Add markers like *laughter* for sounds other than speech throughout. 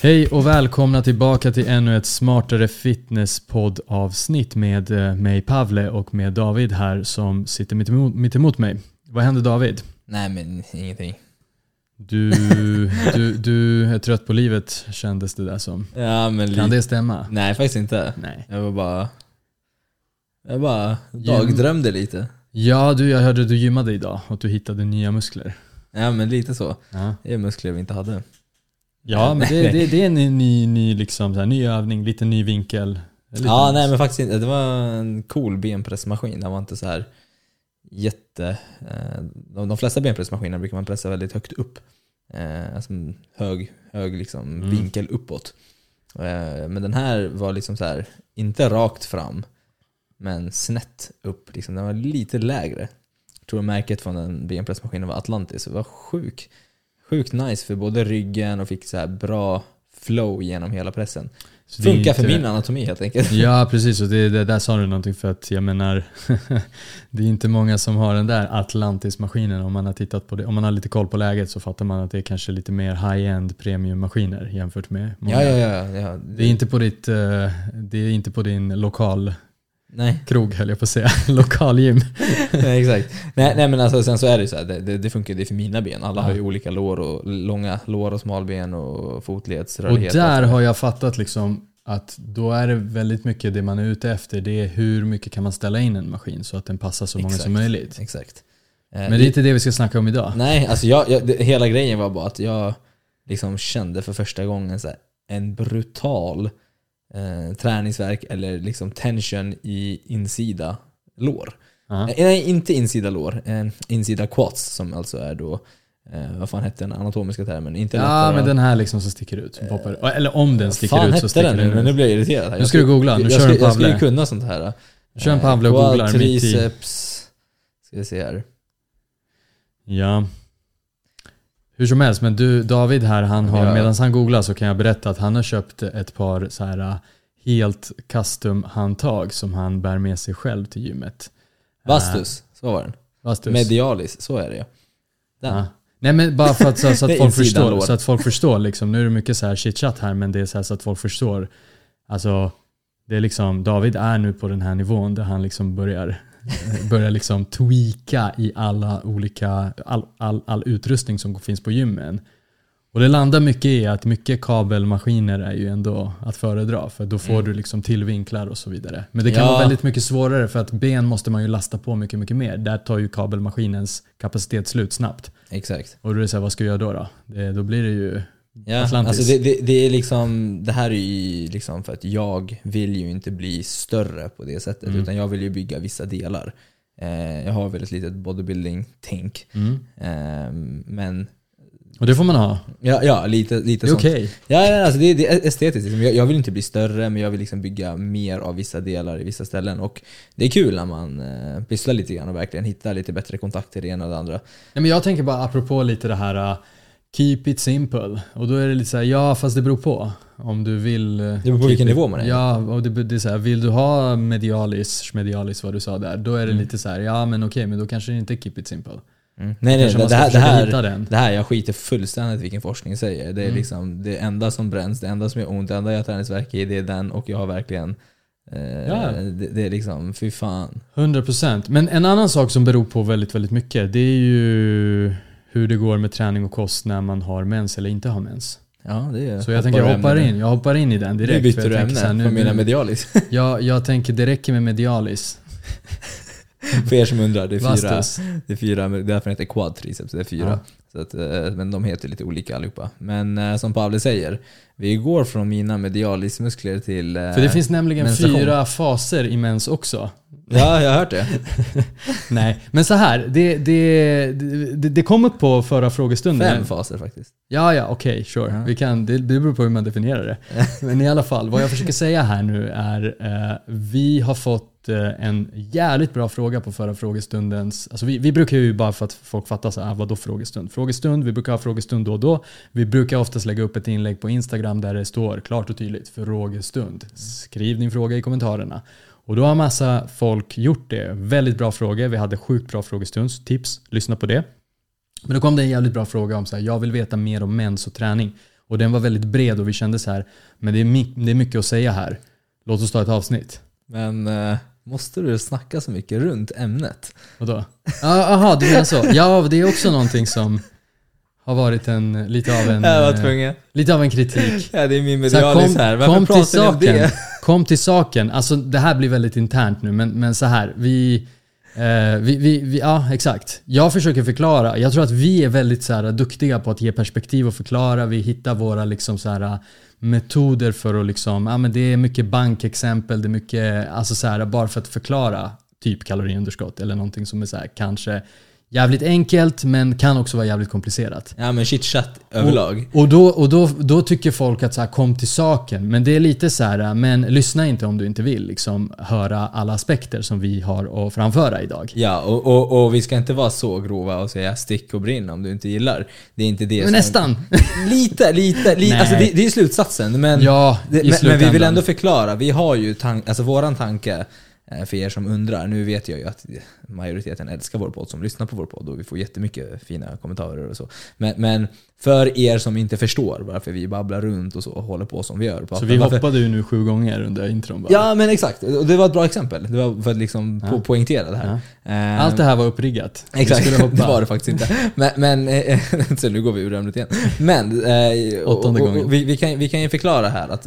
Hej och välkomna tillbaka till ännu ett smartare fitnesspodd avsnitt med eh, mig Pavle och med David här som sitter mitt emot, mitt emot mig. Vad händer David? Nej men ingenting. Du, *laughs* du, du är trött på livet kändes det där som. Ja men Kan det stämma? Nej faktiskt inte. Nej. Jag var bara... Jag bara dagdrömde lite. Ja du, jag hörde du gymmade idag och du hittade nya muskler. Ja men lite så. Ja, Det är muskler vi inte hade. Ja men det, det, det är en ny, ny, liksom, så här, ny övning, lite ny vinkel. Lite Ja nej men faktiskt inte. Det var en cool benpressmaskin. Den var inte så här jätte... Eh, de, de flesta benpressmaskiner brukar man pressa väldigt högt upp. Eh, alltså hög, hög liksom Mm. vinkel uppåt. Eh, men den här var liksom så här, inte rakt fram, men snett upp. Liksom. Den var lite lägre. Jag tror märket från den benpressmaskinen var Atlantis. Det var sjuk, sjukt nice för både ryggen och fick så här bra flow genom hela pressen. Så Funkar för min anatomi helt enkelt. Ja precis, och det, det, där sa du någonting för att jag menar *laughs* Det är inte många som har den där Atlantis-maskinen om man har tittat på det. Om man har lite koll på läget så fattar man att det är kanske lite mer high-end premiummaskiner jämfört med många. Ja, ja, ja. ja. Det är inte på ditt, eh, det är inte på din lokal Nej, krog höll jag på att säga, *laughs* lokalgym. *laughs* nej, exakt. Nej, nej men alltså, sen så är det ju så här, det, det, det funkar ju för mina ben. Alla har ju Ja. olika lår och långa lår och smalben och Och fotledsrörlighet. där har jag fattat liksom att då är det väldigt mycket det man är ute efter. Det är hur mycket kan man ställa in en maskin så att den passar så många som Exakt. möjligt. Exakt. Eh, Men det är inte det vi ska snacka om idag. Nej, alltså jag, jag, det, hela grejen var bara att jag liksom kände för första gången så här, en brutal eh, träningsverk eller liksom tension i insida lår. Eh, Nej, inte insida lår. Eh, insida quads som alltså är då, eh, vad fan hette den anatomiska termen? Inte Ja, lateral- men den här liksom som sticker ut. Som poppar. Eller om den sticker fan ut så sticker den den Men nu ut. blir jag irriterad. Här. Nu ska du googla, nu jag kör ska, en Jag ska ju kunna sånt här. Kör en Pavle och googlar i. Quadriceps. Ska vi se här. Ja. Hur som helst, men du David här, han har, Ja. medan han googlar så kan jag berätta att han har köpt ett par så här äh, helt custom handtag som han bär med sig själv till gymmet. Vastus, så var den. Äh, Vastus. Medialis, så är det ja. Den. Ja. Nej men bara för att, så, så att *laughs* folk förstår. Så att folk förstår liksom. Nu är det mycket så här chitchat här men det är så, så att folk förstår. Alltså, det är liksom, David är nu på den här nivån där han liksom börjar, börjar liksom tweaka i alla olika, all, all, all utrustning som finns på gymmen. Och det landar mycket i att mycket kabelmaskiner är ju ändå att föredra för då får Mm. du liksom till vinklar och så vidare. Men det kan Ja. vara väldigt mycket svårare för att ben måste man ju lasta på mycket, mycket mer. Där tar ju kabelmaskinens kapacitet slut snabbt. Exakt. Och då är det så här, vad ska jag göra då? då? Det, då blir det ju Ja, Atlantis. alltså det, det, det är liksom, det här är ju liksom för att jag vill ju inte bli större på det sättet, Mm. utan jag vill ju bygga vissa delar. Eh, jag har väl ett litet bodybuilding-tänk. mm. Eh, men Och det får man ha. ja, ja lite, lite Det är sånt. okej. Ja, ja, alltså det, det är estetiskt. Liksom. Jag, jag vill inte bli större, men jag vill liksom bygga mer av vissa delar i vissa ställen. Och det är kul när man eh, pysslar lite grann och verkligen hittar lite bättre kontakt till det ena och det andra. Nej, men jag tänker bara apropå lite det här uh, Keep it simple. Och då är det lite så här, ja fast det beror på. Om du vill... uh, Det beror på vilken it- nivå man är. Ja, och det, det är så här, vill du ha medialis, medialis vad du sa där, då är det Mm. lite så här, ja men okej, men då kanske det inte är keep it simple. Mm. Nej, nej, det, det, här, det, här, det här, jag skiter fullständigt vilken forskning säger. Det är Mm. liksom det enda som bränns, det enda som gör ont, det enda jag har träningsvärk i, det är den och jag har verkligen eh, Ja. det, det är liksom, fy fan. 100%. Men en annan sak som beror på väldigt, väldigt mycket, det är ju hur det går med träning och kost när man har mens eller inte har mens. Ja, det är Så jag tänker jag hoppar in, jag hoppar in i den direkt. Nu byter du ämne mina nu- medialis. jag, jag tänker det räcker med medialis. *laughs* För er som undrar, det är fyra, det är fyra därför heter quadtriceps, det är fyra. Ja. Så att, eh, men de heter lite olika allihopa. Men eh, som Pavle säger, vi går från mina medialismuskler till... eh, För det finns nämligen fyra faser i mens också. Ja, jag har hört det. *laughs* Nej, men så här. Det, det, det, det kom upp på förra frågestunden. Fem faser faktiskt. Ja, ja, okej, sure. Ja. Vi kan, det, det beror på hur man definierar det. *laughs* Men i alla fall, vad jag försöker säga här nu är eh, vi har fått Eh, en jävligt bra fråga på förra frågestundens... Alltså vi, vi brukar ju bara för att folk fattar så här, ah, vadå frågestund? Frågestund, vi brukar ha frågestund då och då. Vi brukar oftast lägga upp ett inlägg på Instagram där det står klart och tydligt frågestund. Skriv din fråga i kommentarerna. Och då har massa folk gjort det. Väldigt bra frågor. Vi hade sjukt bra frågestunds. Tips, lyssna på det. Men då kom det en jävligt bra fråga om så här, jag vill veta mer om mens och träning. Och den var väldigt bred och vi kände så här, men det är, det är mycket att säga här. Låt oss ta ett avsnitt. Men eh, måste du snacka så mycket runt ämnet? Vadå? Jaha, du menar så. Ja, det är också någonting som har varit en, lite av en, Jag var eh, tvungen. lite av en kritik. Ja, det är min medialis kom, här. Varför kom till pratar om saken. det? Kom till saken. Alltså det här blir väldigt internt nu, men, men så här. Vi, eh, vi, vi, vi, ja, exakt. Jag försöker förklara. Jag tror att vi är väldigt så här, duktiga på att ge perspektiv och förklara. Vi hittar våra liksom, så här, metoder för att liksom, ja, men det är mycket bankexempel, det är mycket, alltså så här, bara för att förklara typ kaloriunderskott eller någonting som är så här, kanske jävligt enkelt men kan också vara jävligt komplicerat. Ja men chitchat överlag. Och, då, och då, då tycker folk att så här, kom till saken. Men det är lite så här, men lyssna inte om du inte vill liksom, höra alla aspekter som vi har att framföra idag. Ja, och, och, och vi ska inte vara så grova och säga stick och brinn om du inte gillar. Det är inte det Men nästan! *laughs* Lite, lite, lite. Alltså det, det är slutsatsen. Men, Ja, det, men, men vi vill ändå förklara. Vi har ju tank, alltså våran tanke, Eh, för er som undrar, nu vet jag ju att majoriteten älskar vår podd som lyssnar på vår podd och vi får jättemycket fina kommentarer och så. Men, men för er som inte förstår varför vi babblar runt och så och håller på som vi gör. Så vi varför, hoppade ju nu sju gånger under intron bara. Ja men exakt, och det var ett bra exempel. Det var för att liksom Ja. po- poängtera det här. Eh, Allt det här var uppriggat. Exakt, skulle hoppa. *laughs* det var det faktiskt inte. Men, men eh, *laughs* så nu går vi ur ämnet igen. Men eh, och, Åttonde och, gången. och, vi, vi, kan, vi kan ju förklara här att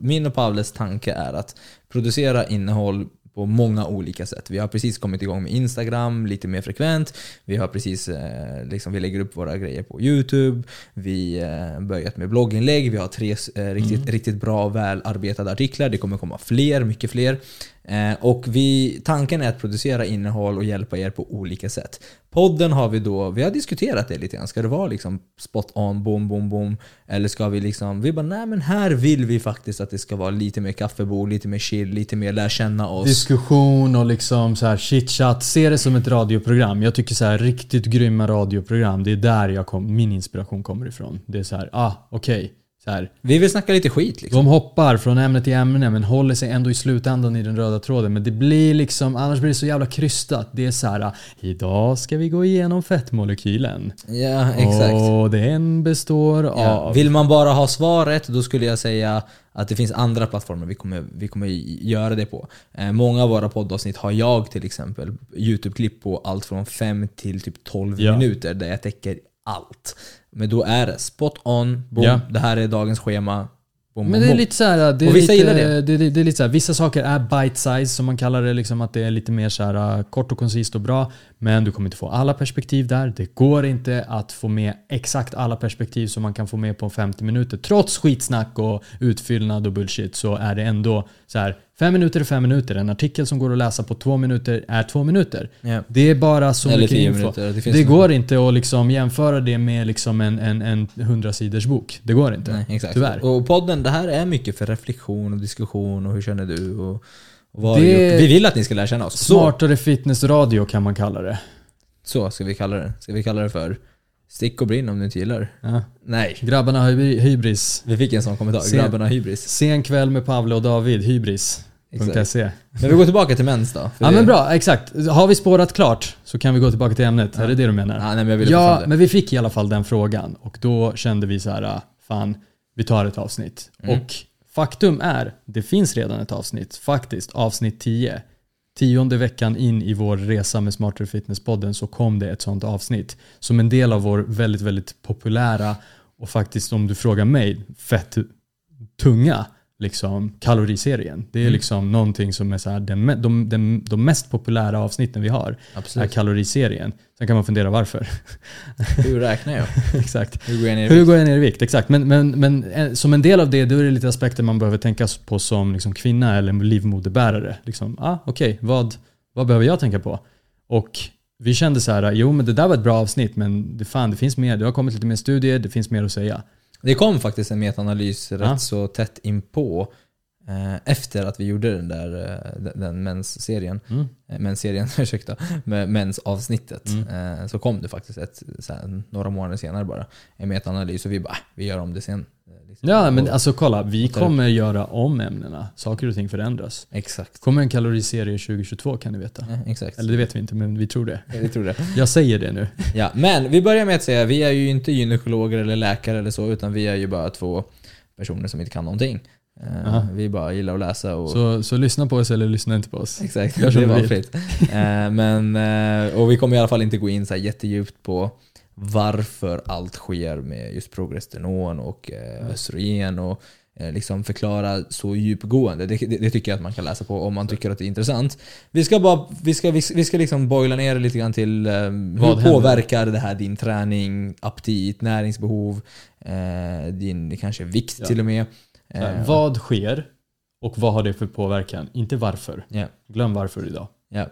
min och Pavles tanke är att producera innehåll på många olika sätt. Vi har precis kommit igång med Instagram lite mer frekvent. Vi har precis, eh, liksom, vi lägger upp våra grejer på YouTube. Vi eh, börjat med blogginlägg. Vi har tre eh, riktigt, riktigt bra välarbetade artiklar. Det kommer komma fler, mycket fler. Eh, och vi, tanken är att producera innehåll och hjälpa er på olika sätt. Podden har vi då, vi har diskuterat det lite grann. Ska det vara liksom spot on, boom, boom, boom? Eller ska vi liksom, vi bara nej men här vill vi faktiskt att det ska vara lite mer kaffebord, lite mer chill, lite mer lär känna oss. Diskussion och liksom så här chitchat. Se det som ett radioprogram. Jag tycker så här riktigt grymma radioprogram. Det är där jag kom, min inspiration kommer ifrån. Det är så här, ah okej. Så här, Vi vill snacka lite skit liksom. De hoppar från ämne till ämne men håller sig ändå i slutändan i den röda tråden. Men det blir liksom, annars blir det så jävla krystat. Det är så här, idag ska vi gå igenom fettmolekylen. Ja, exakt. Och den består Ja. av... Vill man bara ha svaret, då skulle jag säga att det finns andra plattformar vi kommer, vi kommer göra det på. Eh, många av våra poddavsnitt har jag till exempel YouTube-klipp på allt från 5 till typ 12 Ja. minuter där jag täcker allt. Men då är det spot on, boom, Ja. det här är dagens schema. Boom, Men det är lite så här, det är vissa lite, gillar det. det. Det, det är lite så här, vissa saker är bite size som man kallar det, liksom att det är lite mer så här uh, kort och koncist och bra. Men du kommer inte få alla perspektiv där. Det går inte att få med exakt alla perspektiv som man kan få med på 50 minuter. Trots skitsnack och utfyllnad och bullshit så är det ändå så här, fem minuter är fem minuter. En artikel som går att läsa på två minuter är två minuter. Ja. Det är bara så Eller mycket info. minuter, det Det, går inte att liksom jämföra det med liksom en, en, en 100 sidors bok. Det går inte. Nej. Tyvärr. Och podden, det här är mycket för reflektion och diskussion och hur känner du? Och, och vad Det-? Vi vill att ni ska lära känna oss. Smartare fitnessradio kan man kalla det. så ska vi kalla det. Ska vi kalla det för stick och brinn om du inte gillar? Ja. Nej. Grabbarna hybris. Vi fick en sån kommentar. Se- Grabbarna hybris. Sen kväll med Pavle och David, hybris.se. Men vi går tillbaka till mens då. Ja det- men bra, exakt. Har vi spårat klart så kan vi gå tillbaka till ämnet. Är det det du menar? Ja, nej, men jag ville Ja, det. men vi fick i alla fall den frågan och då kände vi så här, ah, fan, vi tar ett avsnitt. Mm. Och faktum är, det finns redan ett avsnitt, faktiskt, avsnitt 10. Tionde veckan in i vår resa med Smartare Fitness-podden så kom det ett sånt avsnitt. Som en del av vår väldigt, väldigt populära och faktiskt om du frågar mig, fett tunga liksom, kaloriserien. Det är Mm. liksom någonting som är så här, den, de, de, de mest populära avsnitten vi har är Absolut. kaloriserien. Sen kan man fundera varför. Hur räknar jag? *laughs* Exakt. Hur går jag ner i Hur vikt? går jag ner i vikt? Exakt. Men, men, men eh, som en del av det, då är det lite aspekter man behöver tänka på som liksom kvinna eller livmoderbärare. Liksom, ah, Okej, vad, vad behöver jag tänka på? Och vi kände så här, jo men det där var ett bra avsnitt men det, fan, det finns mer. Det har kommit lite mer studier, det finns mer att säga. Det kom faktiskt en metaanalys rätt Ja. så tätt inpå efter att vi gjorde den där eh, den, mensserien. Mm. Eh, mensserien, *laughs* ursäkta. Med mensavsnittet. Mm. Eh, så kom det faktiskt ett, här, några månader senare bara en metaanalys och vi bara, äh, vi gör om det sen. Eh, Liksom. Ja, men Och- alltså kolla. Vi kommer göra om ämnena. Saker och ting förändras. Exakt. Kommer en kaloriserie 2022 kan ni veta. Ja, exakt. Eller det vet vi inte, men vi tror det. Jag tror det. *laughs* Jag säger det nu. *laughs* Ja, men vi börjar med att säga, vi är ju inte gynekologer eller läkare eller så, utan vi är ju bara två personer som inte kan någonting. Aha. vi bara gillar att läsa och... Så, så lyssna på oss eller lyssna inte på oss. Exakt, Gör som det var fritt. Eh, men, eh, och vi kommer i alla fall inte gå in så här jättedjupt på varför allt sker med just progesteron och östrogen och liksom förklara så djupgående. Det, det, det tycker jag att man kan läsa på om man tycker att det är intressant. Vi ska, bara, vi ska, vi ska, vi ska liksom boila ner det lite grann till eh, hur händer? påverkar det här din träning, aptit, näringsbehov, eh, din kanske vikt Ja. till och med. Eh, vad sker och vad har det för påverkan? Inte varför. Ja, Glöm varför idag. ja.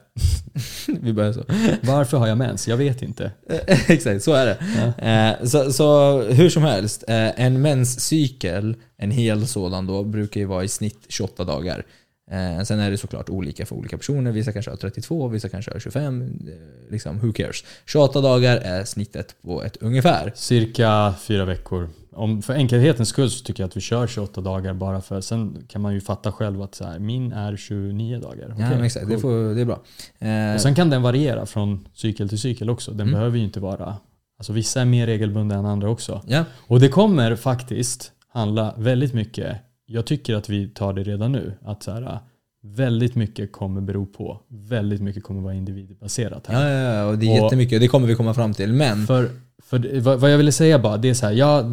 *laughs* vi börjar så. Varför har jag mens? Jag vet inte. *laughs* Exakt, så är det. Ja. Eh, så, så hur som helst, eh, en menscykel, en hel sådan då, brukar ju vara i snitt 28 dagar. Eh, sen är det såklart olika för olika personer. Vissa kanske har 32, vissa kanske har 25. Eh, liksom, who cares? 28 dagar är snittet på ett ungefär. Cirka fyra veckor. Om, för enkelhetens skull så tycker jag att vi kör 28 dagar bara för sen kan man ju fatta själv att så här, min är 29 dagar. Ja, Okej, men exakt, det, cool. får, det är bra. Eh, Och sen kan den variera från cykel till cykel också. Den Mm. behöver ju inte vara... Alltså vissa är mer regelbundna än andra också. ja, Och det kommer faktiskt handla väldigt mycket, jag tycker att vi tar det redan nu, att så här, väldigt mycket kommer bero på, väldigt mycket kommer vara individbaserat här. ja, ja, ja, och det är Och- jättemycket. Det kommer vi komma fram till. Men För, för vad vad jag ville säga bara, det är så här, ja,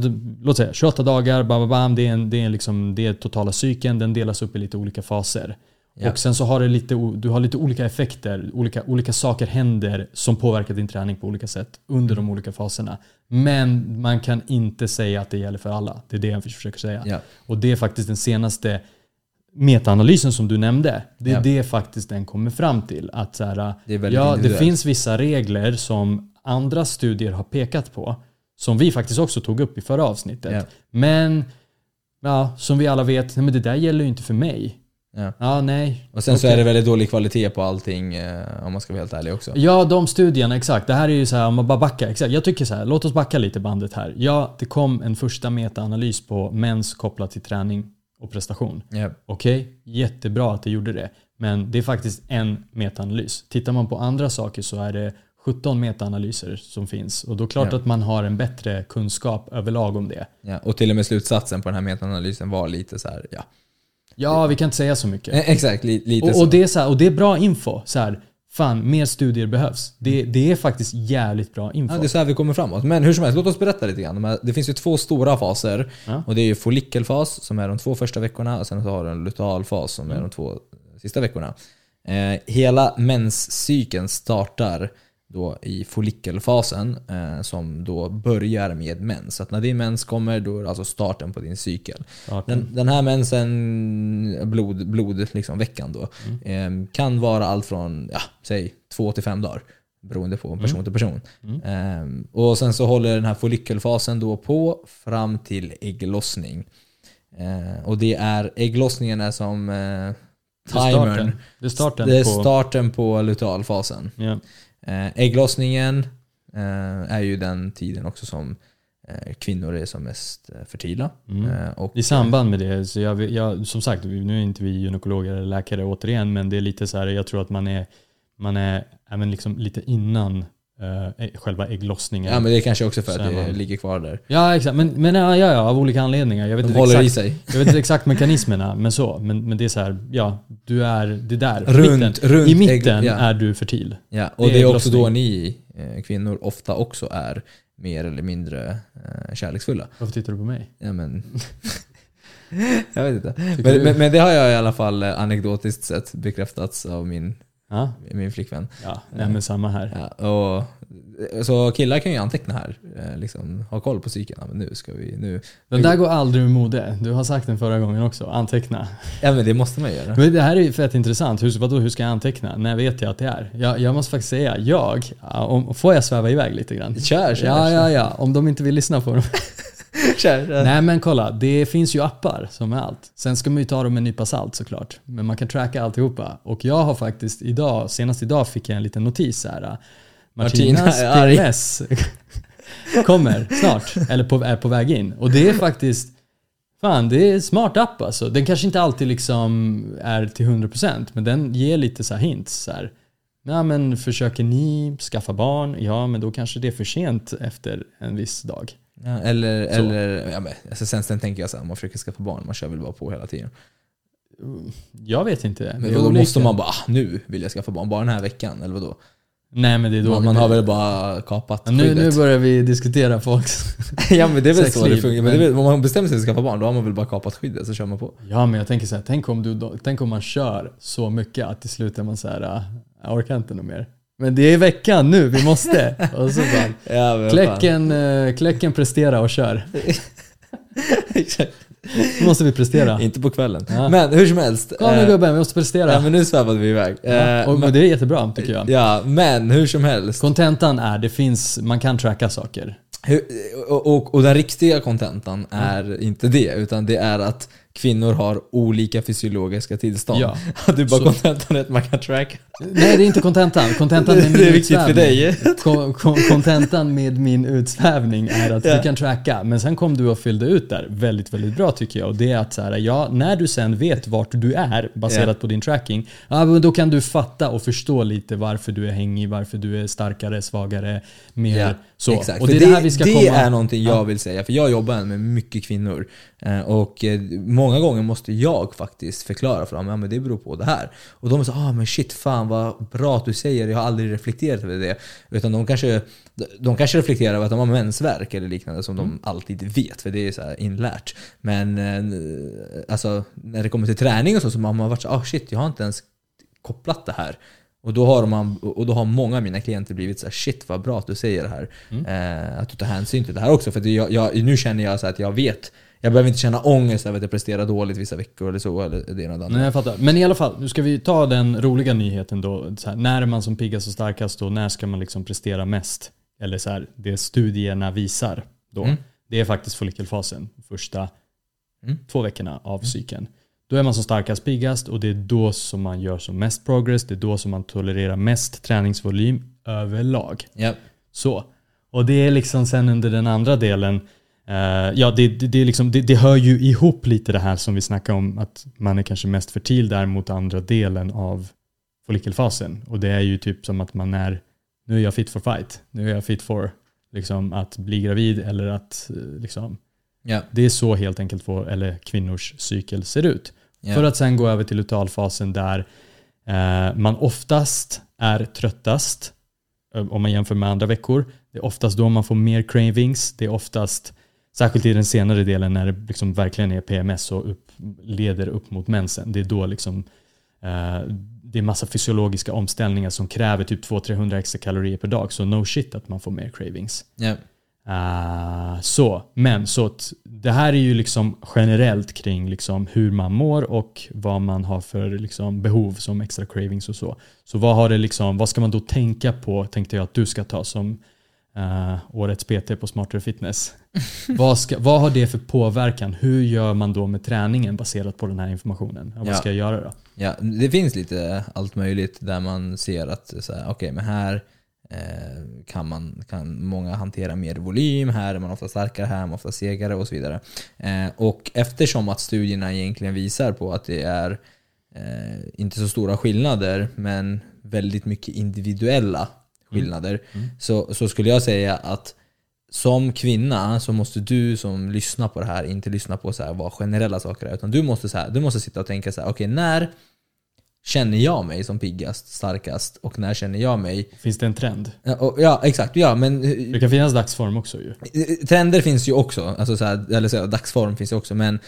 låt säga 28 dagar, bam, bam, bam, det är, en, det är liksom, det är totala cykeln, den delas upp i lite olika faser. Ja. Och sen så har det lite, du har lite olika effekter, olika, olika saker händer som påverkar din träning på olika sätt under de olika faserna. Men man kan inte säga att det gäller för alla. Det är det jag försöker säga. ja, Och det är faktiskt den senaste metaanalysen som du nämnde. Det är Ja. det faktiskt den kommer fram till. Att så här, det ja, det finns vissa regler som andra studier har pekat på. Som vi faktiskt också tog upp i förra avsnittet. Men ja, som vi alla vet, nej, men det där gäller ju inte för mig. Ja. Ja, nej. Och sen så Okej. är det väldigt dålig kvalitet på allting eh, om man ska vara helt ärlig också. Ja, de studierna, exakt. Det här är ju så här, om man bara backar. Exakt. Jag tycker så här, låt oss backa lite bandet här. Ja, det kom en första metaanalys på mens kopplat till träning och prestation. Ja. Okej, jättebra att det gjorde det. Men det är faktiskt en metaanalys. Tittar man på andra saker så är det 17 metaanalyser som finns. Och då är det klart Ja. att man har en bättre kunskap överlag om det. Ja, och till och med slutsatsen på den här metaanalysen var lite så här, ja. Ja, vi kan inte säga så mycket. Eh, Exakt, li, lite Och, så. och, det är så här, och det är bra info. Så här, fan, mer studier behövs. Det, det är faktiskt jävligt bra info. Ja, det är så här vi kommer framåt. Men hur som helst, låt oss berätta lite grann. De här- Det finns ju två stora faser. Ja. Och det är ju follikelfas som är de två första veckorna och sen så har du en lutealfas som Mm. är de två sista veckorna. Eh, hela menscykeln startar då i follikelfasen eh, som då börjar med mens. Så att när din mens kommer då är det alltså starten på din cykel. Den, den här mensen, blod, blod liksom, veckan då, Mm. eh, kan vara allt från, ja, säg två till fem dagar. Beroende på person till person. Mm. Eh, och sen så håller den här follikelfasen då på fram till ägglossning. Eh, och det är, ägglossningen är som eh, Det är timern. starten. Det är starten Det är på... starten på lutealfasen. Ja. Eh, ägglossningen eh, är ju den tiden också som eh, kvinnor är som mest fertila. Mm. Och, I samband med det, så jag, jag, som sagt, nu är inte vi gynekologer eller läkare återigen, men det är lite så här, jag tror att man är, man är även liksom lite innan eh, själva ägglossningen. Ja men det är kanske också för att det man- ligger kvar där. Ja, exakt. Men, men ja, ja, ja, av olika anledningar. Jag vet, De inte håller i exakt, sig. *laughs* jag vet inte exakt mekanismerna, men så. Men, men det är så här, ja, du är, det där. Runt- mitten. runt I mitten ägg- ja. är du fertil. Ja, och Det är det är också då ni eh, kvinnor ofta också är mer eller mindre eh, kärleksfulla. Varför tittar du på mig? Ja men... *laughs* jag vet inte. Men, men, men det har jag i alla fall eh, anekdotiskt sett bekräftats av min, Ja, min flickvän. ja nej, men samma här. Ja, och, så killar kan ju anteckna här. eh, Liksom, ha koll på. Ja, men nu ska vi... Nu. Den där går aldrig ur mode. Du har sagt den förra gången också. Anteckna. Ja men det måste man göra. Men det här är ju fett intressant. Hur, vadå, hur ska jag anteckna? När vet jag att det är? Jag, jag måste faktiskt säga, jag, ja, om, får jag sväva iväg lite grann? Kör, kör. Ja, ja, ja. Om de inte vill lyssna på dem. *laughs* kör. Nej men kolla, det finns ju appar som är allt. Sen ska man ju ta dem med en nypa salt såklart. Men man kan tracka alltihopa. Och jag har faktiskt idag, senast idag fick jag en liten notis här. Martina Martinas. PMS *laughs* kommer snart, eller på, är på väg in. Och det är faktiskt Fan, det är en smart app alltså. Den kanske inte alltid liksom är till 100% men den ger lite så hints. Så här. Ja, men försöker ni skaffa barn? Ja, men då kanske det är för sent efter en viss dag. Ja, eller, eller ja, men, alltså sen, sen tänker jag så här, man försöker skaffa barn, man kör väl bara på hela tiden. Jag vet inte. Men då måste man bara, ah, nu vill jag skaffa barn, bara den här veckan, eller vadå? Nej, men det är då Man, man har väl bara kapat Ja, nu, nu börjar vi diskutera folks... *laughs* Ja men det är väl så det funkar. Men väl, om man bestämmer sig för att skaffa barn, då har man väl bara kapat skyddet, så kör man på. Ja, men jag tänker så här, tänk om, du, tänk om man kör så mycket att till slut är man så här, "Ah, jag orkar inte något mer. Men det är veckan nu, vi måste. *laughs* Och så bara, Ja, kläcken, eh, kläcken prestera och kör. Nu *laughs* måste vi prestera. Inte på kvällen. Ja. Men hur som helst. Kom nu eh, gubben, vi måste prestera. Ja men nu svävade vi iväg. Ja, Eh, och, men, det är jättebra tycker jag. ja, men hur som helst. Kontentan är, det finns, man kan tracka saker. Hur, och, och, och den riktiga kontentan är inte det, utan det är att kvinnor har olika fysiologiska tillstånd. Ja. *laughs* Du bara kontentan är att man kan tracka. Nej, det är inte kontentan. Kontentan med min *laughs* Det är viktigt för dig. Kon- kon- Kontentan med min utsvävning är att Ja. du kan tracka. Men sen kom du och fyllde ut där väldigt, väldigt bra tycker jag. Och det är att så här, ja, när du sen vet vart du är baserat Ja. på din tracking, ja, då kan du fatta och förstå lite varför du är hängig, varför du är starkare, svagare, mer så. Exakt. Och det är det här vi ska det komma... är någonting jag vill säga, för jag jobbar med mycket kvinnor. Eh, Och eh, många gånger måste jag faktiskt förklara för dem, ja men det beror på det här. Och de så ah men shit, fan vad bra att du säger jag har aldrig reflekterat över det. Utan de kanske, de kanske reflekterar över att de har mensvärk eller liknande som Mm. de alltid vet, för det är så inlärt. Men eh, alltså, när det kommer till träning och så, så har man varit så ah shit, jag har inte ens kopplat det här. Och då, har man, och då har många av mina klienter blivit så här, shit vad bra att du säger det här. Eh, att du tar hänsyn till det här också. För jag, jag, nu känner jag så att jag vet, jag behöver inte känna ångest över att jag presterar dåligt vissa veckor eller så. Eller det ena och det andra. Nej, jag fattar. Men i alla fall, nu ska vi ta den roliga nyheten då. Här, när är man som piggast och starkast och när ska man liksom prestera mest? Eller så här, det studierna visar då. Mm. Det är faktiskt follikelfasen, första Mm. två veckorna av cykeln. Då är man som starkast piggast och det är då som man gör som mest progress. Det är då som man tolererar mest träningsvolym överlag. Ja. Så. Och det är liksom sen under den andra delen, ja det, det, det, liksom, det, det hör ju ihop lite det här som vi snackar om, att man är kanske mest fertil där mot andra delen av follikelfasen. Och det är ju typ som att man är, nu är jag fit for fight, nu är jag fit for liksom, att bli gravid eller att eh, liksom, Ja. det är så helt enkelt vår, eller kvinnors cykel ser ut. Ja. För att sen gå över till lutealfasen där eh, man oftast är tröttast eh, om man jämför med andra veckor. Det är oftast då man får mer cravings. Det är oftast, särskilt i den senare delen när det liksom verkligen är PMS och upp, leder upp mot mensen. Det är då liksom eh, det är massa fysiologiska omställningar som kräver typ 200-300 extra kalorier per dag. Så no shit att man får mer cravings. Ja. Ah, så, men så att det här är ju liksom generellt kring liksom hur man mår och vad man har för liksom behov som extra cravings och så. Så vad, har det liksom, vad ska man då tänka på, tänkte jag att du ska ta som eh, årets PT på Smartare Fitness. *laughs* vad, ska, vad har det för påverkan? Hur gör man då med träningen baserat på den här informationen? Ja, vad Ja. ska jag göra då? Ja, det finns lite allt möjligt där man ser att så här, okej, men här eh, kan, man, kan många hantera mer volym, här är man ofta starkare, här är man ofta segare och så vidare. Eh, och eftersom att studierna egentligen visar på att det är eh, inte så stora skillnader, men väldigt mycket individuella skillnader, Så, så skulle jag säga att som kvinna så måste du som lyssnar på det här inte lyssna på så här vad generella saker är. Utan du måste, så här, du måste sitta och tänka så här, okej när känner jag mig som piggast, starkast och när känner jag mig... Finns det en trend? Ja, ja exakt, ja men Det kan finnas dagsform också ju. Trender finns ju också, alltså så här, eller så här, dagsform finns ju också, men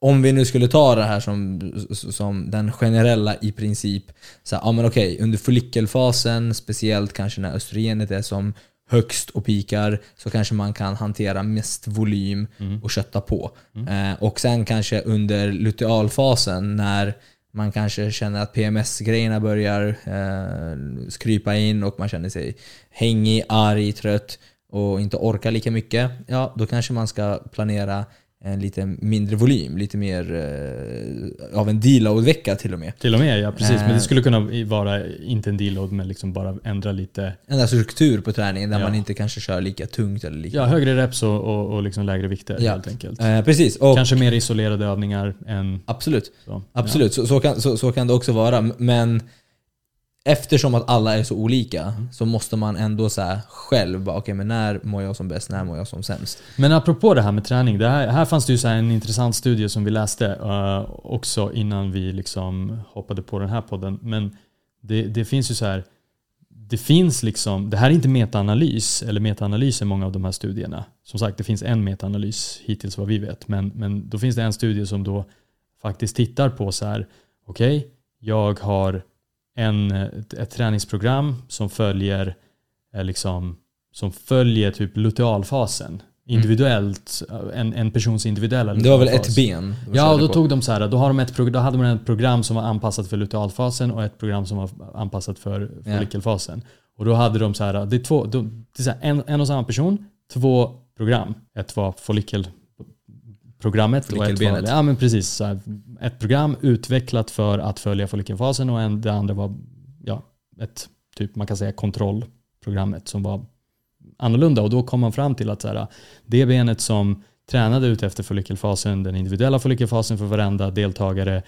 om vi nu skulle ta det här som, som den generella i princip, så här, ja men okej, under follikelfasen, speciellt kanske när östrogenet är som högst och pikar, så kanske man kan hantera mest volym och kötta på. Eh, och sen kanske under lutealfasen, när man kanske känner att PMS-grejerna börjar eh, skrypa in och man känner sig hängig, arg, trött och inte orkar lika mycket. Ja, då kanske man ska planera en lite mindre volym, lite mer eh, av en deload-vecka till och med. Till och med, ja precis. Men Eh. det skulle kunna vara, inte en deload, men liksom bara ändra lite. Där struktur på träningen där Ja. man inte kanske kör lika tungt eller lika... Ja, högre reps och, och, och liksom lägre vikter Ja. helt enkelt. Eh, precis, och Kanske mer isolerade övningar än absolut. så. Absolut, så, så, kan, så, så kan det också vara. Men eftersom att alla är så olika Mm. så måste man ändå så här själv bara, okej men när mår jag som bäst, när mår jag som sämst? Men apropå det här med träning. Det här, här fanns det ju så här en intressant studie som vi läste eh, också innan vi liksom hoppade på den här podden. Men det, det finns ju så här. Det finns liksom, det här är inte metaanalys eller metaanalys i många av de här studierna. Som sagt, det finns en metaanalys hittills vad vi vet. Men, men då finns det en studie som då faktiskt tittar på så här. Okej, jag har en, ett, träningsprogram som följer eh, liksom, som följer typ lutealfasen. Individuellt, en, en persons individuella Det var väl lutealfas. ett ben? Ja, och då tog de så här, då, har de ett, då hade man ett program som var anpassat för lutealfasen och ett program som var anpassat för Ja. follikelfasen. Och då hade de så här, det är, två, de, det är här, en, en och samma person, två program. Ett var follikelprogrammet och ett var, ja men precis, ett program utvecklat för att följa follikelfasen och en, det andra var ja, ett typ man kan säga kontrollprogrammet som var annorlunda och då kom man fram till att så här, det benet som tränade ut efter follikelfasen, den individuella follikelfasen för varenda deltagare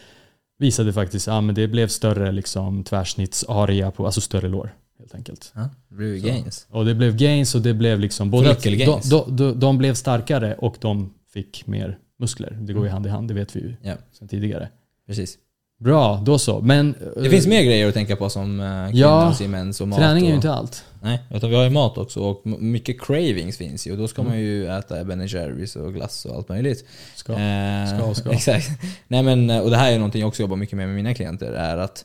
visade faktiskt att ja, det blev större liksom, tvärsnittsarea, på, alltså större lår helt enkelt. Ja, det blev gains. Och det blev gains och det blev liksom både att de, de, de blev starkare och de fick mer muskler. Det går ju hand i hand, det vet vi ju Ja, sedan tidigare. precis. Bra, då så. Men Det eh, finns mer grejer att tänka på som Ja, kvinnans mens och mat. träning är ju inte allt. Nej, utan vi har ju mat också och mycket cravings finns ju och då ska Mm. man ju äta Ben Jerrys och glass och allt möjligt. Ska. Eh, Ska ska. *laughs* Exakt. Nej men, och det här är någonting jag också jobbar mycket med med mina klienter. är att eh,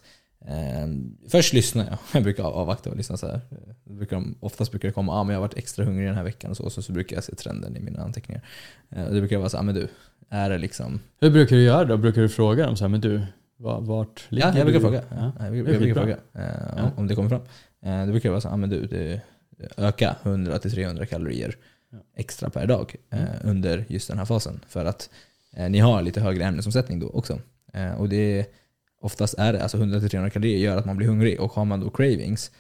Först lyssnar jag. *laughs* Jag brukar avvakta och lyssna så här. Det brukar de, oftast brukar det komma ah, men jag har varit extra hungrig den här veckan och så. Så, så brukar jag se trenden i mina anteckningar. Eh, och det brukar vara så ah, men du, är det liksom... Hur brukar du göra då? Brukar du fråga dem så här, men du, va- vart ligger Ja, jag brukar du? fråga. Ja. Ja, jag, är jag brukar fråga eh, om, om det kommer fram. Eh, det brukar vara så ah, men du, det, öka 100-300 kalorier extra per dag eh, under just den här fasen. För att eh, ni har lite högre ämnesomsättning då också. Eh, och det oftast är det, alltså 100-300 kalorier gör att man blir hungrig och har man då cravings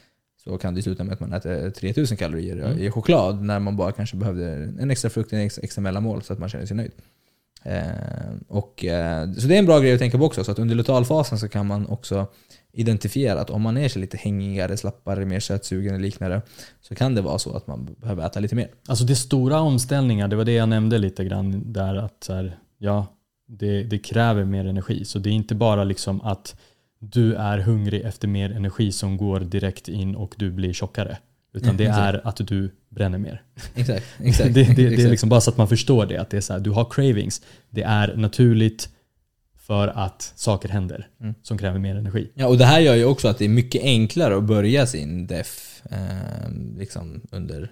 så kan det sluta med att man äter 3000 kalorier Mm. i choklad när man bara kanske behövde en extra frukt, en extra, extra mellanmål så att man känner sig nöjd. Eh, och, eh, så det är en bra grej att tänka på också. Så att under lutealfasen så kan man också identifiera att om man är så lite hängigare, slappare, mer sötsugen eller liknande så kan det vara så att man behöver äta lite mer. Alltså det är stora omställningar, det var det jag nämnde lite grann där att så här, ja, det, det kräver mer energi. Så det är inte bara liksom att du är hungrig efter mer energi som går direkt in och du blir tjockare. Utan Mm, det exakt. är att du bränner mer. Exakt. *laughs* exakt det, det, det är liksom bara så att man förstår det. Att det är så här, du har cravings. Det är naturligt för att saker händer Mm. som kräver mer energi. Ja, och det här gör ju också att det är mycket enklare att börja sin def eh, liksom under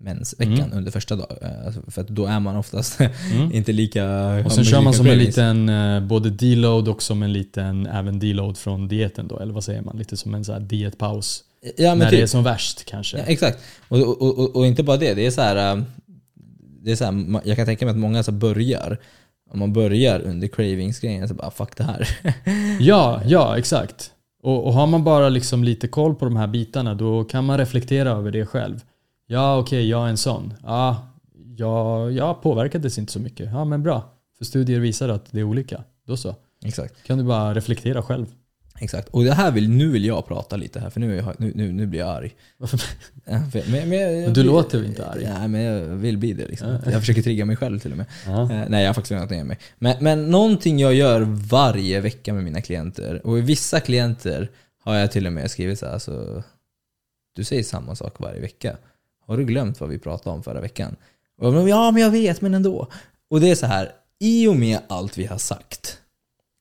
mensveckan, Mm. under första dagen. Eh, alltså, för då är man oftast Mm. *laughs* inte lika... Och sen kör man som en cravings. liten, eh, både deload och som en liten, även deload från dieten då, eller vad säger man? Lite som en så här dietpaus. Ja, när typ. det är som värst kanske. Ja, exakt. Och, och, och, och inte bara det, det är så här, äh, det är så här, jag kan tänka mig att många så börjar, om man börjar under cravings-grejen, så bara fuck det här. *laughs* Ja, ja exakt. Och, och har man bara liksom lite koll på de här bitarna då kan man reflektera över det själv. Ja, okej, jag är en sån. Ja, jag, jag påverkades inte så mycket. Ja, men bra. För studier visar att det är olika. Då så. exakt. Kan du bara reflektera själv. Exakt. Och det här vill, nu vill jag prata lite här, för nu, jag, nu, nu, nu blir jag arg. Varför? *laughs* Men, men, jag- Du låter väl inte arg? Nej, men jag vill bli det. Liksom. Ja. Jag försöker trigga mig själv till och med. Eh, nej, jag har faktiskt lugnat ner mig. Men, men någonting jag gör varje vecka med mina klienter, och i vissa klienter har jag till och med skrivit så här, alltså, du säger samma sak varje vecka. Har du glömt vad vi pratade om förra veckan? Och bara, ja, men jag vet, men ändå. Och det är så här, i och med allt vi har sagt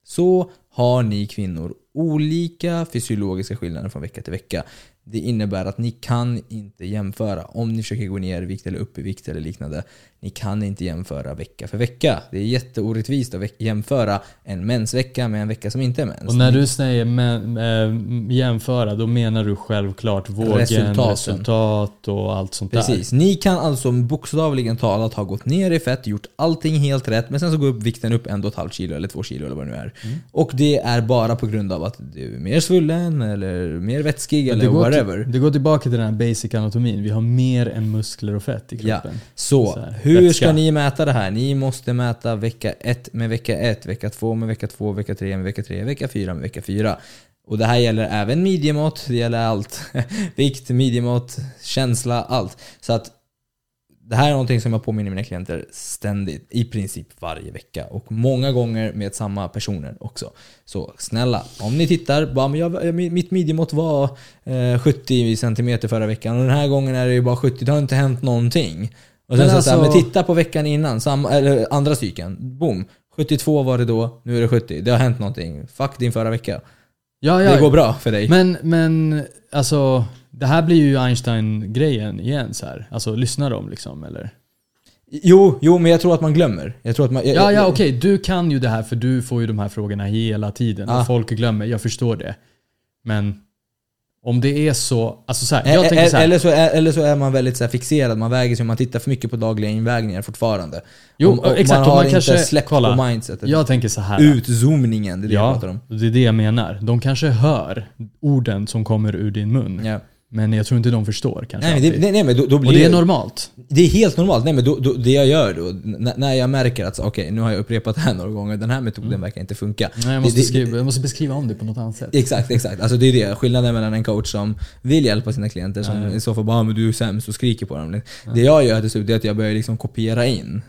så har ni kvinnor olika fysiologiska skillnader från vecka till vecka. Det innebär att ni kan inte jämföra om ni försöker gå ner i vikt eller upp i vikt eller liknande. Ni kan inte jämföra vecka för vecka. Det är jätteorättvist att jämföra en mensvecka med en vecka som inte är mens. Och när du säger men, äh, jämföra, då menar du självklart vågen, Resultaten. resultat och allt sånt där. Precis. Ni kan alltså bokstavligen talat ha gått ner i fett, gjort allting helt rätt, men sen så går upp vikten upp en och ett halvt kilo eller två kilo eller vad det nu är. Mm. Och det är bara på grund av att du är mer svullen eller mer vätskig eller whatever. det går tillbaka till den här basic anatomin. Vi har mer än muskler och fett i Ja. kroppen. Så, Så här, hur vätska. ska ni mäta det här? Ni måste mäta vecka 1 med vecka 1, vecka 2 med vecka 2, vecka 3 med vecka 3, vecka 4 med vecka 4. Och det här gäller även midjemått, det gäller allt. *laughs* Vikt, midjemått, känsla, allt. Så att det här är någonting som jag påminner mina klienter ständigt, i princip varje vecka. Och många gånger med samma personer också. Så snälla, om ni tittar, bara, men jag, mitt midjemått var eh, 70 cm förra veckan och den här gången är det ju bara 70, det har inte hänt någonting. Och sen Men så, så här, alltså- men titta på veckan innan, samma, eller andra cykeln. Boom! 72 var det då, nu är det 70. Det har hänt någonting. Fuck din förra vecka. Ja, Det ja. går bra för dig. Men, men alltså, det här blir ju Einstein-grejen igen så här. Alltså, lyssnar de liksom eller? Jo, jo, men jag tror att man glömmer. Jag tror att man, jag, Ja, ja jag- okej. Du kan ju det här för du får ju de här frågorna hela tiden. Ja. Och folk glömmer, jag förstår det. Men om det är så, alltså så här, jag tänker så här. Eller så, är, eller så är man väldigt så fixerad, man väger sig, man tittar för mycket på dagliga invägningar fortfarande. Jo, Om- exakt. Man har man kanske, inte släppt kolla, på mindsetet. Jag tänker så här. Utzoomningen, det är det jag ja, pratar om. det är det jag menar. De kanske hör orden som kommer ur din mun. Ja. Men jag tror inte de förstår kanske Nej, det, nej, nej, men då, då blir Och det är normalt. Det är helt normalt. Nej, men då, då, det jag gör då, när jag märker att okej, nu har jag upprepat det här några gånger, den här metoden verkar inte funka. Mm. Nej, jag, måste det- skriva, jag måste beskriva om det på något annat sätt. Exakt, exakt. Alltså det är det. Skillnaden mellan en coach som vill hjälpa sina klienter, som Ja. i så fall bara "Ah, men du är sämst och skriker på dem. Det jag gör till slut är att jag börjar liksom kopiera in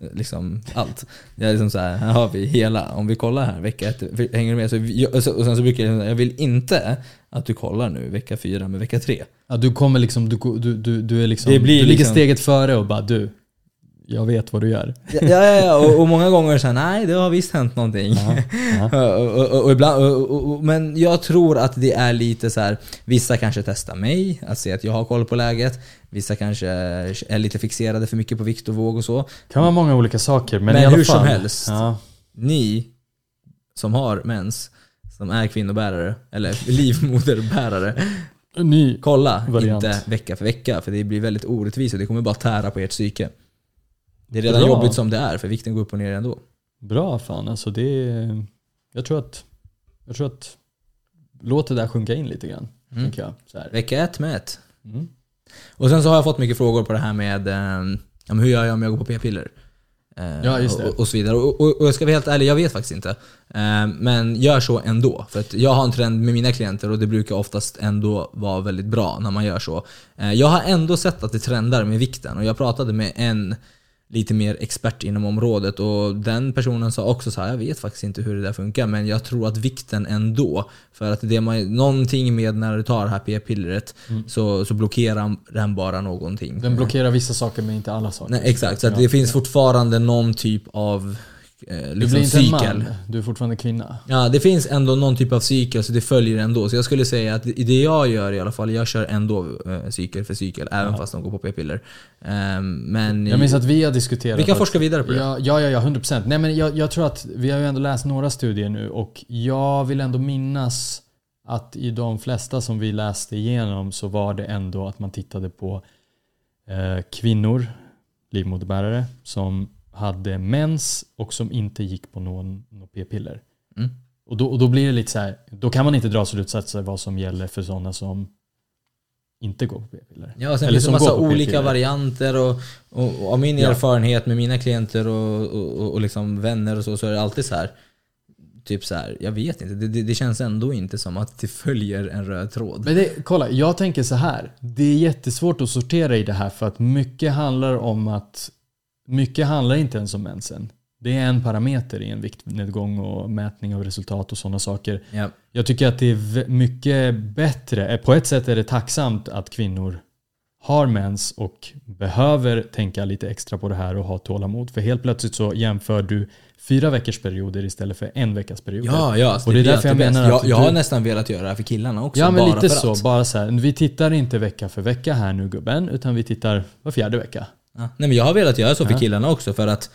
Ja. liksom allt. Jag är liksom så här, här har vi hela. Om vi kollar här, vecka ett, hänger du med? Så, vi- och sen så brukar jag säga, jag vill inte att du kollar nu vecka fyra med vecka tre. Ja, du kommer liksom, du, du, du, du är liksom, Det blir du ligger liksom- steget före och bara du, jag vet vad du gör. Ja, ja, ja och, och många gånger så här, nej det har visst hänt någonting. *laughs* Och, och, och, ibland, men jag tror att det är lite så här. vissa kanske testar mig, att se att jag har koll på läget. Vissa kanske är lite fixerade för mycket på vikt och våg och så. Det kan vara många olika saker, men, Men i alla hur som fall. helst. Ja. Ni som har mens, som är kvinnobärare, eller livmoderbärare, kolla Variant. inte vecka för vecka för det blir väldigt orättvist och det kommer bara tära på ert psyke. Det är redan Bra. jobbigt som det är för vikten går upp och ner ändå. Bra fan, alltså det är, jag tror att, jag tror att, låt det där sjunka in lite grann. Mm. Jag. Vecka ett med ett. Mm. Och sen så har jag fått mycket frågor på det här med eh, hur gör jag om jag går på p-piller? Eh, Ja, just det. Och, och så vidare. Och, och, och jag ska vara helt ärlig, jag vet faktiskt inte. Eh, men gör så ändå. För att jag har en trend med mina klienter och det brukar oftast ändå vara väldigt bra när man gör så. Eh, jag har ändå sett att det trendar med vikten och jag pratade med en lite mer expert inom området och den personen sa också så här, jag vet faktiskt inte hur det där funkar men jag tror att vikten ändå, för att det man, någonting med när du tar det här p-pillret så, så blockerar den bara någonting. Den blockerar vissa saker men inte alla saker. Nej, exakt, så det finns fortfarande någon typ av eh, Du liksom blir inte cykel. man, du är fortfarande kvinna. Ja, det finns ändå någon typ av cykel, så det följer ändå. Så jag skulle säga att det jag gör i alla fall, jag kör ändå eh, cykel för cykel, även fast de går på p-piller. Ehm, men Jag minns att vi har diskuterat vi kan forska vidare på det. Ja, ja, ja, ja 100%. Nej men jag, jag tror att vi har ju ändå läst några studier nu och jag vill ändå minnas att i de flesta som vi läste igenom så var det ändå att man tittade på eh, kvinnor, livmoderbärare, som hade mens och som inte gick på någon, någon p-piller. Mm. Och, då, och då blir det lite så här, då kan man inte dra slutsatser vad som gäller för sådana som inte går på p-piller. Ja, sen Eller finns det som massa olika varianter och, och, och av min Ja. erfarenhet med mina klienter och, och, och, och liksom vänner och så, så är det alltid så här. Typ så här, jag vet inte, det, det, det känns ändå inte som att det följer en röd tråd. Men det, kolla, jag tänker så här. Det är jättesvårt att sortera i det här för att mycket handlar om att mycket handlar inte ens om mensen. Det är en parameter i en viktnedgång och mätning av resultat och sådana saker. Ja. Jag tycker att det är mycket bättre, eh, på ett sätt är det tacksamt att kvinnor har mens och behöver tänka lite extra på det här och ha tålamod. För helt plötsligt så jämför du fyra veckors perioder istället för en veckas perioder. Ja, ja. alltså Och det är därför jag menar att jag, jag har du- nästan velat göra det här för killarna också. Ja men bara lite för så, Att. bara så här. Vi tittar inte vecka för vecka här nu gubben, utan vi tittar var fjärde vecka. Ja. Nej men jag har velat göra så för killarna också för att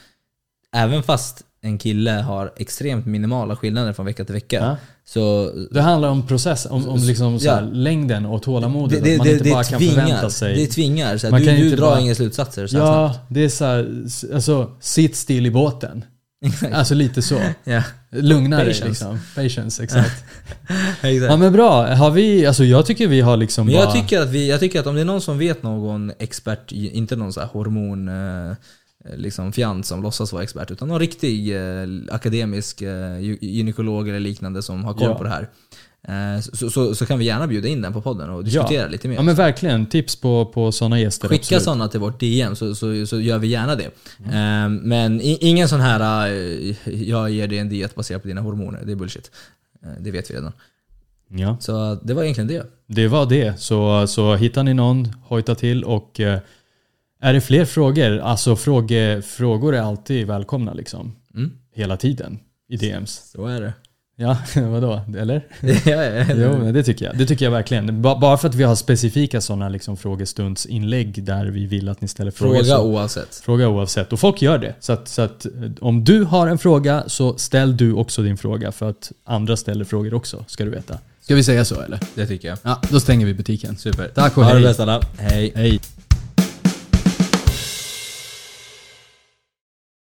även fast en kille har extremt minimala skillnader från vecka till vecka Ja. så Det handlar om process, om, om liksom så här, Ja. längden och tålamodet. det, det, att man inte det bara kan förvänta tvingar. sig. Det tvingar. Så här, Man du kan du inte drar bara- inga slutsatser så Ja, det är så här, alltså sitt still i båten. Snabbt. Alltså lite så. *laughs* ja. Lugna dig Patience. liksom. Patience, exakt. *laughs* Exakt. Ja men bra, har vi, alltså jag tycker vi har liksom Men bara... jag tycker, att vi, jag tycker att om det är någon som vet någon expert, inte någon så hormon eh, liksom fjant som låtsas vara expert, utan någon riktig eh, akademisk eh, gy- gynekolog eller liknande som har koll Ja. på det här. Eh, så, så, så kan vi gärna bjuda in den på podden och diskutera lite mer. Ja men verkligen, tips på, på sådana gäster Skicka sådana till vårt DM så, så, så gör vi gärna det. Eh, men ingen sån här, eh, jag ger dig en diet baserad på dina hormoner, det är bullshit. Det vet vi redan. Ja, Så det var egentligen det. det var det. Så, så hittar ni någon, hojta till och är det fler frågor, alltså fråge, frågor är alltid välkomna liksom. Mm. Hela tiden i DMs. Så är det. Ja, *laughs* vadå? Eller? *laughs* ja, ja, ja. Jo, det tycker jag. Det tycker jag verkligen. Ba- Bara för att vi har specifika sådana liksom frågestundsinlägg där vi vill att ni ställer frågor. Fråga så, oavsett. fråga oavsett. Och folk gör det. Så att, så att eh, om du har en fråga så ställ du också din fråga för att andra ställer frågor också, ska du veta. Ska vi säga så eller? Det tycker jag. Ja, då stänger vi butiken. Super. Tack och Ha det hej. bäst alla. Hej. Hej.